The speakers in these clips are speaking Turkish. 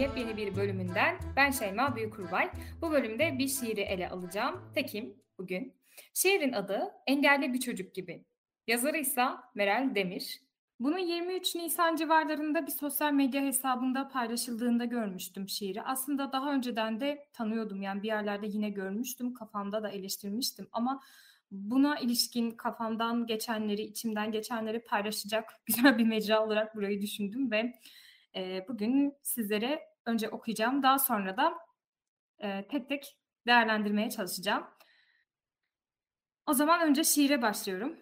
Yepyeni bir bölümünden ben Şeyma Büyükurbay. Bu bölümde bir şiiri ele alacağım. Tekim bugün. Şiirin adı Engelli Bir Çocuk Gibi. Yazarı ise Meral Demir. Bunu 23 Nisan civarlarında bir sosyal medya hesabında paylaşıldığında görmüştüm şiiri. Aslında daha önceden de tanıyordum yani bir yerlerde yine görmüştüm, kafamda da eleştirmiştim ama buna ilişkin kafamdan geçenleri, içimden geçenleri paylaşacak güzel bir mecra olarak burayı düşündüm ve e, bugün sizlere önce okuyacağım, daha sonra da e, tek tek değerlendirmeye çalışacağım. O zaman önce şiire başlıyorum.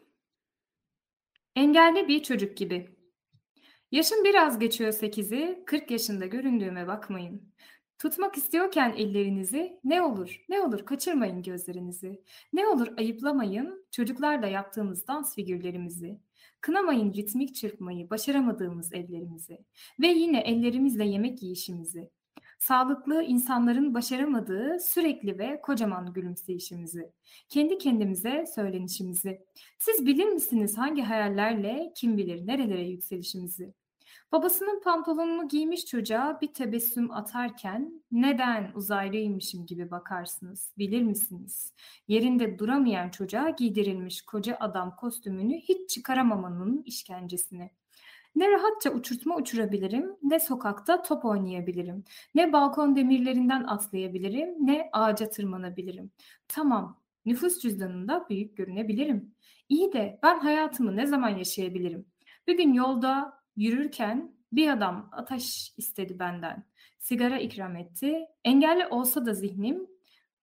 Engelli bir çocuk gibi. Yaşım biraz geçiyor sekizi, 40 yaşında göründüğüme bakmayın. Tutmak istiyorken ellerinizi ne olur ne olur kaçırmayın gözlerinizi. Ne olur ayıplamayın çocuklarla yaptığımız dans figürlerimizi. Kınamayın ritmik çırpmayı, başaramadığımız ellerimizi. Ve yine ellerimizle yemek yiyişimizi. Sağlıklı insanların başaramadığı sürekli ve kocaman gülümseyişimizi. Kendi kendimize söylenişimizi. Siz bilir misiniz hangi hayallerle kim bilir nerelere yükselişimizi? Babasının pantolonunu giymiş çocuğa bir tebessüm atarken neden uzaylıymışım gibi bakarsınız bilir misiniz? Yerinde duramayan çocuğa giydirilmiş koca adam kostümünü hiç çıkaramamanın işkencesini. Ne rahatça uçurtma uçurabilirim, ne sokakta top oynayabilirim, ne balkon demirlerinden atlayabilirim, ne ağaca tırmanabilirim. Tamam, nüfus cüzdanında büyük görünebilirim. İyi de ben hayatımı ne zaman yaşayabilirim? Bir gün yolda yürürken bir adam ateş istedi benden. Sigara ikram etti. Engelli olsa da zihnim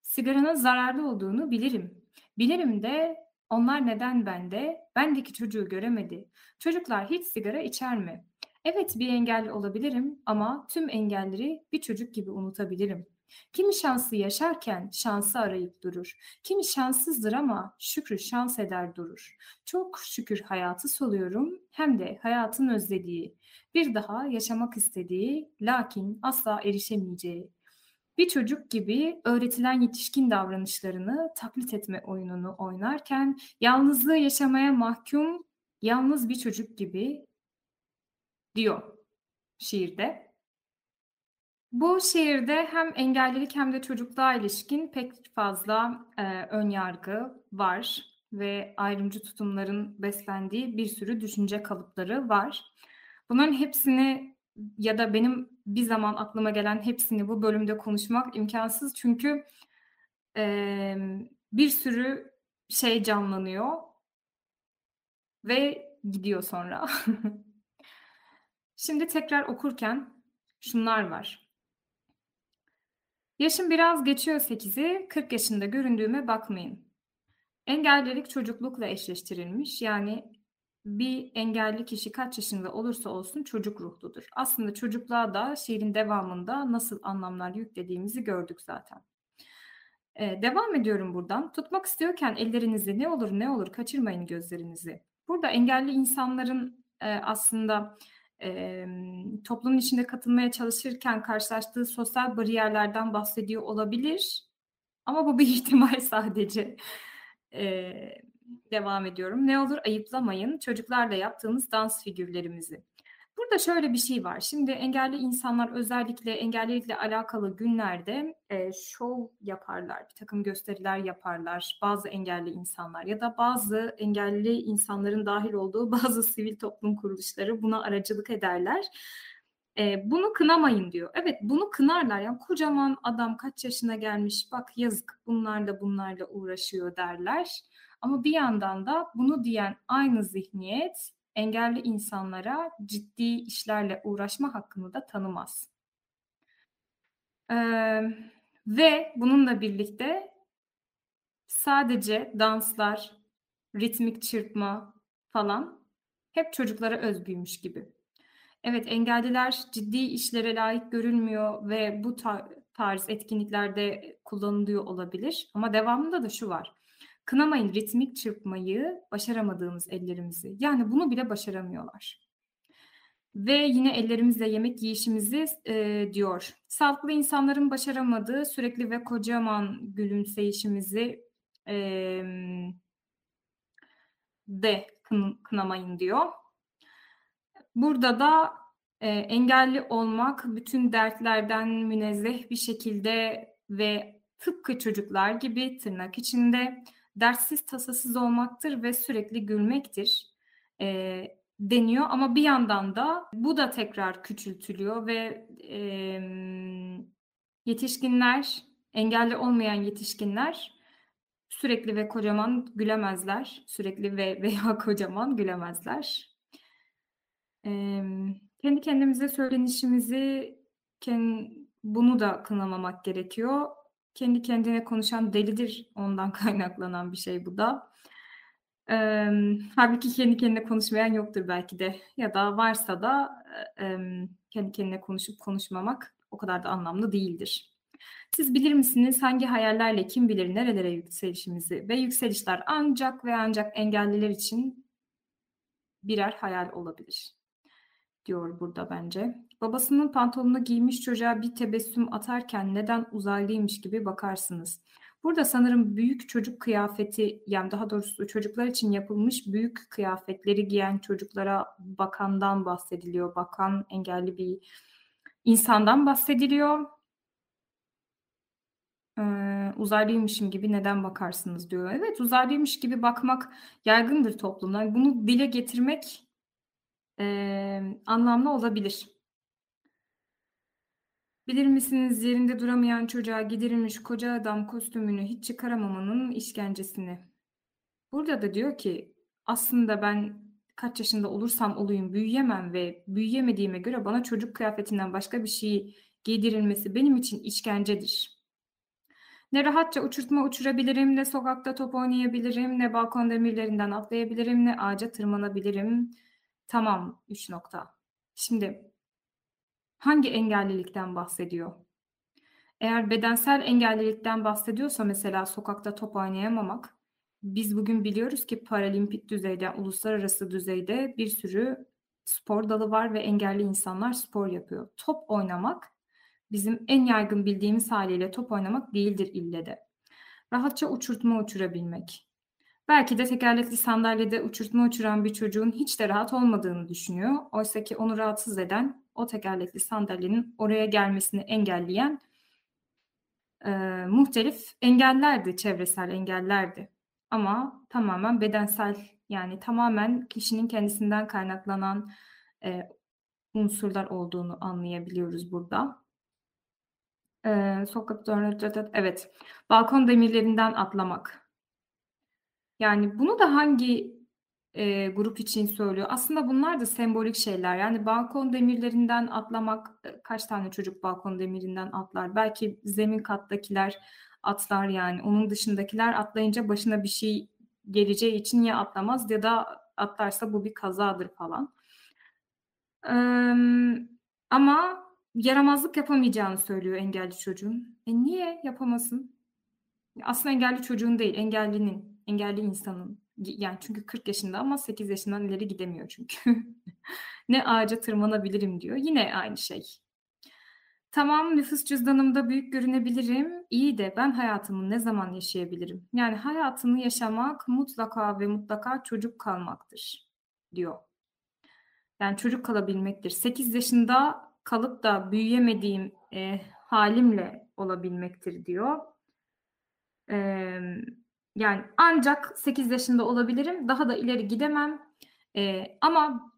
sigaranın zararlı olduğunu bilirim. Bilirim de onlar neden bende? Bendeki çocuğu göremedi. Çocuklar hiç sigara içer mi? Evet bir engelli olabilirim ama tüm engelleri bir çocuk gibi unutabilirim. Kimi şanslı yaşarken şansı arayıp durur. Kimi şanssızdır ama şükrü şans eder durur. Çok şükür hayatı soluyorum hem de hayatın özlediği, bir daha yaşamak istediği lakin asla erişemeyeceği. Bir çocuk gibi öğretilen yetişkin davranışlarını taklit etme oyununu oynarken yalnızlığı yaşamaya mahkum yalnız bir çocuk gibi diyor şiirde. Bu şiirde hem engellilik hem de çocukluğa ilişkin pek fazla e, ön yargı var ve ayrımcı tutumların beslendiği bir sürü düşünce kalıpları var. Bunların hepsini ya da benim bir zaman aklıma gelen hepsini bu bölümde konuşmak imkansız çünkü e, bir sürü şey canlanıyor ve gidiyor sonra. Şimdi tekrar okurken şunlar var. Yaşım biraz geçiyor 8'i, 40 yaşında göründüğüme bakmayın. Engellilik çocuklukla eşleştirilmiş. Yani bir engelli kişi kaç yaşında olursa olsun çocuk ruhludur. Aslında çocukluğa da şiirin devamında nasıl anlamlar yüklediğimizi gördük zaten. Ee, devam ediyorum buradan. Tutmak istiyorken ellerinizi ne olur ne olur kaçırmayın gözlerinizi. Burada engelli insanların e, aslında e, toplumun içinde katılmaya çalışırken karşılaştığı sosyal bariyerlerden bahsediyor olabilir. Ama bu bir ihtimal sadece. E, devam ediyorum. Ne olur ayıplamayın çocuklarla yaptığımız dans figürlerimizi. Burada şöyle bir şey var. Şimdi engelli insanlar özellikle engellilikle alakalı günlerde e, şov yaparlar, bir takım gösteriler yaparlar. Bazı engelli insanlar ya da bazı engelli insanların dahil olduğu bazı sivil toplum kuruluşları buna aracılık ederler. E, bunu kınamayın diyor. Evet bunu kınarlar. Yani kocaman adam kaç yaşına gelmiş bak yazık bunlarla bunlarla uğraşıyor derler. Ama bir yandan da bunu diyen aynı zihniyet engelli insanlara ciddi işlerle uğraşma hakkını da tanımaz. Ee, ve bununla birlikte sadece danslar, ritmik çırpma falan hep çocuklara özgüymüş gibi. Evet, engelliler ciddi işlere layık görülmüyor ve bu tar tarz etkinliklerde kullanılıyor olabilir ama devamında da şu var: "Kınamayın ritmik çırpmayı, başaramadığımız ellerimizi." Yani bunu bile başaramıyorlar. Ve yine ellerimizle yemek yiyişimizi eee, diyor. "Sağlıklı insanların başaramadığı sürekli ve kocaman gülümseyişimizi, emm" "de kın kınamayın." diyor. Burada da, eee, engelli olmak bütün dertlerden münezzeh bir şekilde ve tıpkı çocuklar gibi tırnak içinde dertsiz tasasız olmaktır ve sürekli gülmektir, eee, deniyor ama bir yandan da bu da tekrar küçültülüyor ve, emm, yetişkinler, engelli olmayan yetişkinler sürekli ve kocaman gülemezler. Sürekli ve veya kocaman gülemezler. Emm, kendi kendimize söylenişimizi ken bunu da kınamamak gerekiyor. Kendi kendine konuşan delidir, ondan kaynaklanan bir şey bu da. Emm, hâlbuki kendi kendine konuşmayan yoktur belki de ya da varsa da, emm, kendi kendine konuşup konuşmamak o kadar da anlamlı değildir. Siz bilir misiniz hangi hayallerle kim bilir nerelere yükselişimizi ve yükselişler ancak ve ancak engelliler için birer hayal olabilir, diyor burada bence. Babasının pantolonunu giymiş çocuğa bir tebessüm atarken neden uzaylıymış gibi bakarsınız. Burada sanırım büyük çocuk kıyafeti, yani daha doğrusu çocuklar için yapılmış büyük kıyafetleri giyen çocuklara bakandan bahsediliyor. Bakan engelli bir insandan bahsediliyor. Eee, "Uzaylıymışım gibi neden bakarsınız?" diyor. Evet, uzaylıymış gibi bakmak yaygındır toplumda. Bunu dile getirmek, emm, anlamlı olabilir. Bilir misiniz yerinde duramayan çocuğa giydirilmiş koca adam kostümünü hiç çıkaramamanın işkencesini? Burada da diyor ki, aslında ben kaç yaşında olursam olayım büyüyemem ve büyüyemediğime göre bana çocuk kıyafetinden başka bir şey giydirilmesi benim için işkencedir. Ne rahatça uçurtma uçurabilirim, ne sokakta top oynayabilirim, ne balkon demirlerinden atlayabilirim, ne ağaca tırmanabilirim. Tamam, 3 nokta. Şimdi hangi engellilikten bahsediyor? Eğer bedensel engellilikten bahsediyorsa mesela sokakta top oynayamamak, biz bugün biliyoruz ki paralimpik düzeyde, uluslararası düzeyde bir sürü spor dalı var ve engelli insanlar spor yapıyor. Top oynamak bizim en yaygın bildiğimiz hâliyle top oynamak değildir ille de. Rahatça uçurtma uçurabilmek. Belki de tekerlekli sandalyede uçurtma uçuran bir çocuğun hiç de rahat olmadığını düşünüyor. Oysaki onu rahatsız eden, o tekerlekli sandalyenin oraya gelmesini engelleyen, eee, muhtelif engellerdi, çevresel engellerdi. Ama tamamen bedensel, yani tamamen kişinin kendisinden kaynaklanan, eee, unsurlar olduğunu anlayabiliyoruz burada. Eee, sokakta Evet, balkon demirlerinden atlamak. Yani bunu da hangi, eee, grup için söylüyor? Aslında bunlar da sembolik şeyler. Yani balkon demirlerinden atlamak, eee, kaç tane çocuk balkon demirinden atlar? Belki zemin kattakiler atlar yani. Onun dışındakiler atlayınca başına bir şey geleceği için ya atlamaz ya da atlarsa bu bir kazadır falan. Emm, ama yaramazlık yapamayacağını söylüyor engelli çocuğun. E, niye yapamasın? Aslında engelli çocuğun değil, engellinin, engelli insanın. Yani çünkü 40 yaşında ama 8 yaşından ileri gidemiyor çünkü. "Ne ağaca tırmanabilirim." diyor. Yine aynı şey. "Tamam, nüfus cüzdanımda büyük görünebilirim. İyi de ben hayatımı ne zaman yaşayabilirim?" Yani hayatını yaşamak mutlaka ve mutlaka çocuk kalmaktır, diyor. Yani çocuk kalabilmektir. 8 yaşında kalıp da büyüyemediğim, eee, hâlimle olabilmektir, diyor. Emm, yani ancak 8 yaşında olabilirim, daha da ileri gidemem. Eee, ama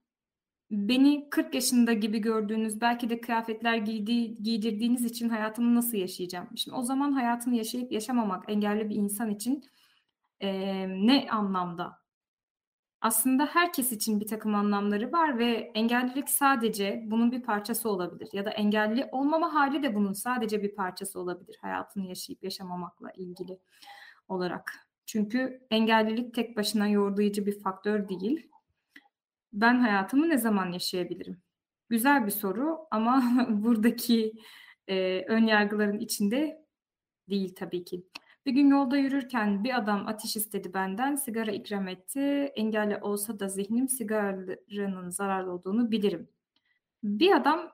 beni 40 yaşında gibi gördüğünüz, belki de kıyafetler giydiği giydirdiğiniz için hayatımı nasıl yaşayacağım? Şimdi o zaman hayatını yaşayıp yaşamamak engelli bir insan için, emm, ne anlamda? Aslında herkes için birtakım anlamları var ve engellilik sadece bunun bir parçası olabilir ya da engelli olmama hâli de bunun sadece bir parçası olabilir hayatını yaşayıp yaşamamakla ilgili olarak. Çünkü engellilik tek başına yorgulayıcı bir faktör değil. Ben hayatımı ne zaman yaşayabilirim? Güzel bir soru ama buradaki, eee, ön yargıların içinde değil tabii ki. Bir gün yolda yürürken bir adam ateş istedi benden, sigara ikram etti. Engelli olsa da zihnim sigaranın zararlı olduğunu bilirim. Bir adam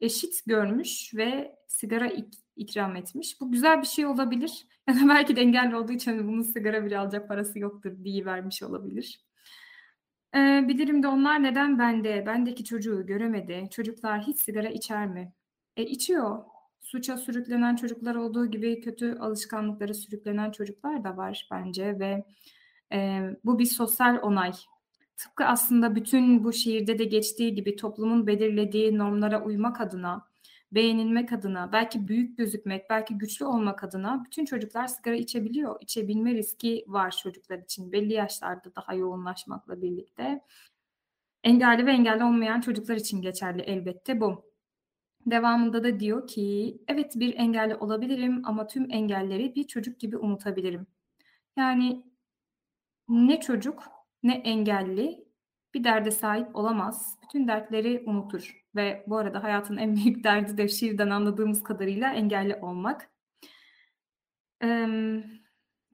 eşit görmüş ve sigara ik ikram etmiş. Bu güzel bir şey olabilir ya da belki de engelli olduğu için, hani, bunun sigara bile alacak parası yoktur deyivermiş olabilir. Eee, bilirim de onlar neden bende, bendeki çocuğu göremedi? Çocuklar hiç sigara içer mi? E, içiyor. Suça sürüklenen çocuklar olduğu gibi kötü alışkanlıklara sürüklenen çocuklar da var bence ve, eee, bu bir sosyal onay. Tıpkı aslında bütün bu şiirde de geçtiği gibi toplumun belirlediği normlara uymak adına, beğenilmek adına, belki büyük gözükmek, belki güçlü olmak adına bütün çocuklar sigara içebiliyor. İçebilme riski var çocuklar için belli yaşlarda daha yoğunlaşmakla birlikte. Engelli ve engelli olmayan çocuklar için geçerli elbette bu. Devamında da diyor ki, "Evet, bir engelli olabilirim ama tüm engelleri bir çocuk gibi unutabilirim." Yani ne çocuk ne engelli bir derde sahip olamaz. Bütün dertleri unutur ve bu arada hayatın en büyük derdi de şiirden anladığımız kadarıyla engelli olmak.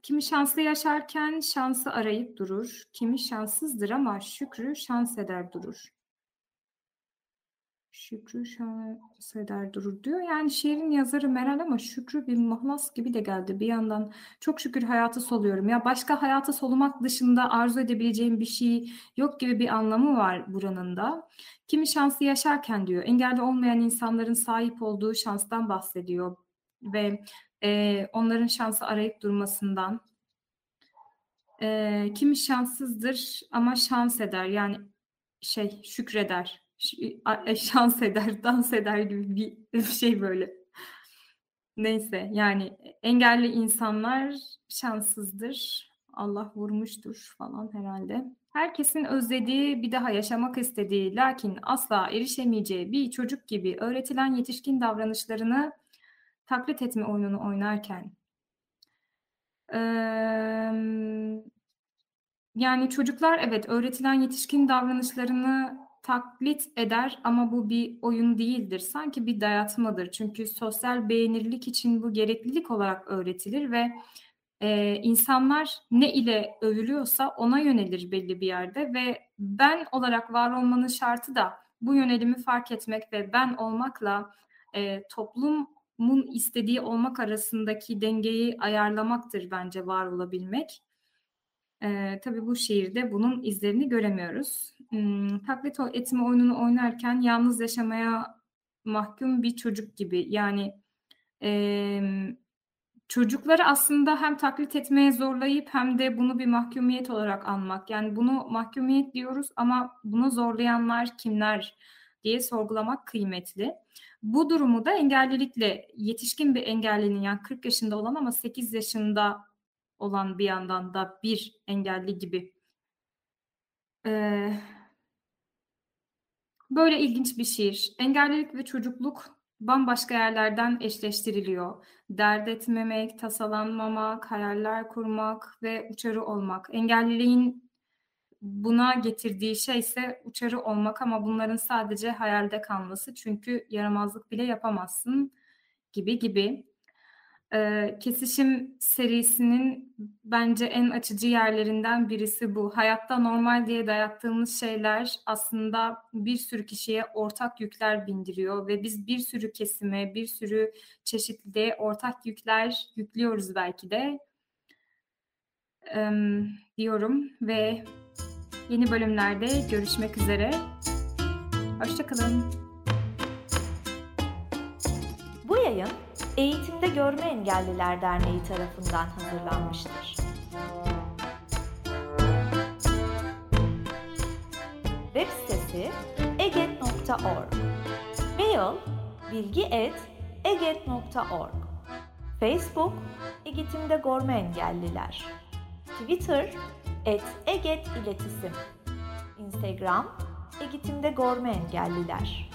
Kimi şanslı yaşarken şansı arayıp durur, kimi şanssızdır ama şükrü şans eder durur. Şükrü şans eder durur diyor. Yani şiirin yazarı Meral ama Şükrü bir mahlas gibi de geldi bir yandan. Çok şükür hayatı soluyorum. Ya başka hayatı solumak dışında arzu edebileceğim bir şey yok gibi bir anlamı var buranın da. Kimi şanslı yaşarken diyor, engelli olmayan insanların sahip olduğu şanstan bahsediyor ve, eee, onların şansı arayıp durmasından. Eee, kimi şanssızdır ama şans eder yani şey şükreder. A eee, şans eder, dans eder gibi bir şey böyle. Neyse, yani e engelli insanlar şanssızdır, Allah vurmuştur falan herhâlde. Herkesin özlediği, bir daha yaşamak istediği lakin asla erişemeyeceği bir çocuk gibi öğretilen yetişkin davranışlarını taklit etme oyununu oynarken Emm, yani çocuklar evet, öğretilen yetişkin davranışlarını taklit eder ama bu bir oyun değildir. Sanki bir dayatmadır. Çünkü sosyal beğenilirlik için bu gereklilik olarak öğretilir ve, eee, insanlar ne ile övülüyorsa ona yönelir belli bir yerde ve ben olarak var olmanın şartı da bu yönelimi fark etmek ve ben olmakla, eee, toplumun istediği olmak arasındaki dengeyi ayarlamaktır bence var olabilmek. Eee, tabii bu şiirde bunun izlerini göremiyoruz. Imm, taklit etme oyununu oynarken yalnız yaşamaya mahkum bir çocuk gibi. Yani, emm, çocukları aslında hem taklit etmeye zorlayıp hem de bunu bir mahkumiyet olarak anmak. Yani bunu mahkumiyet diyoruz ama bunu zorlayanlar kimler diye sorgulamak kıymetli. Bu durumu da engellilikle, yetişkin bir engellinin yani 40 yaşında olan ama 8 yaşında olan bir yandan da bir engelli gibi Eee Böyle ilginç bir şiir. Engellilik ve çocukluk bambaşka yerlerden eşleştiriliyor. Dert etmemek, tasalanmamak, hayaller kurmak ve uçarı olmak. Engelliliğin buna getirdiği şeyse uçarı olmak ama bunların sadece hayalde kalması. Çünkü yaramazlık bile yapamazsın gibi gibi. Kesişim serisinin bence en açıcı yerlerinden birisi bu. Hayatta normal diye dayattığımız şeyler aslında bir sürü kişiye ortak yükler bindiriyor ve biz bir sürü kesime, bir sürü çeşitliliğe ortak yükler yüklüyoruz belki de. Diyorum ve yeni bölümlerde görüşmek üzere. Hoşça Eğitimde Görme Engelliler Derneği tarafından hazırlanmıştır. Web sitesi eget.org Mail bilgi@eget.org Facebook Eğitimde Görme Engelliler. Twitter et Eget İletisim. Instagram Eğitimde Görme Engelliler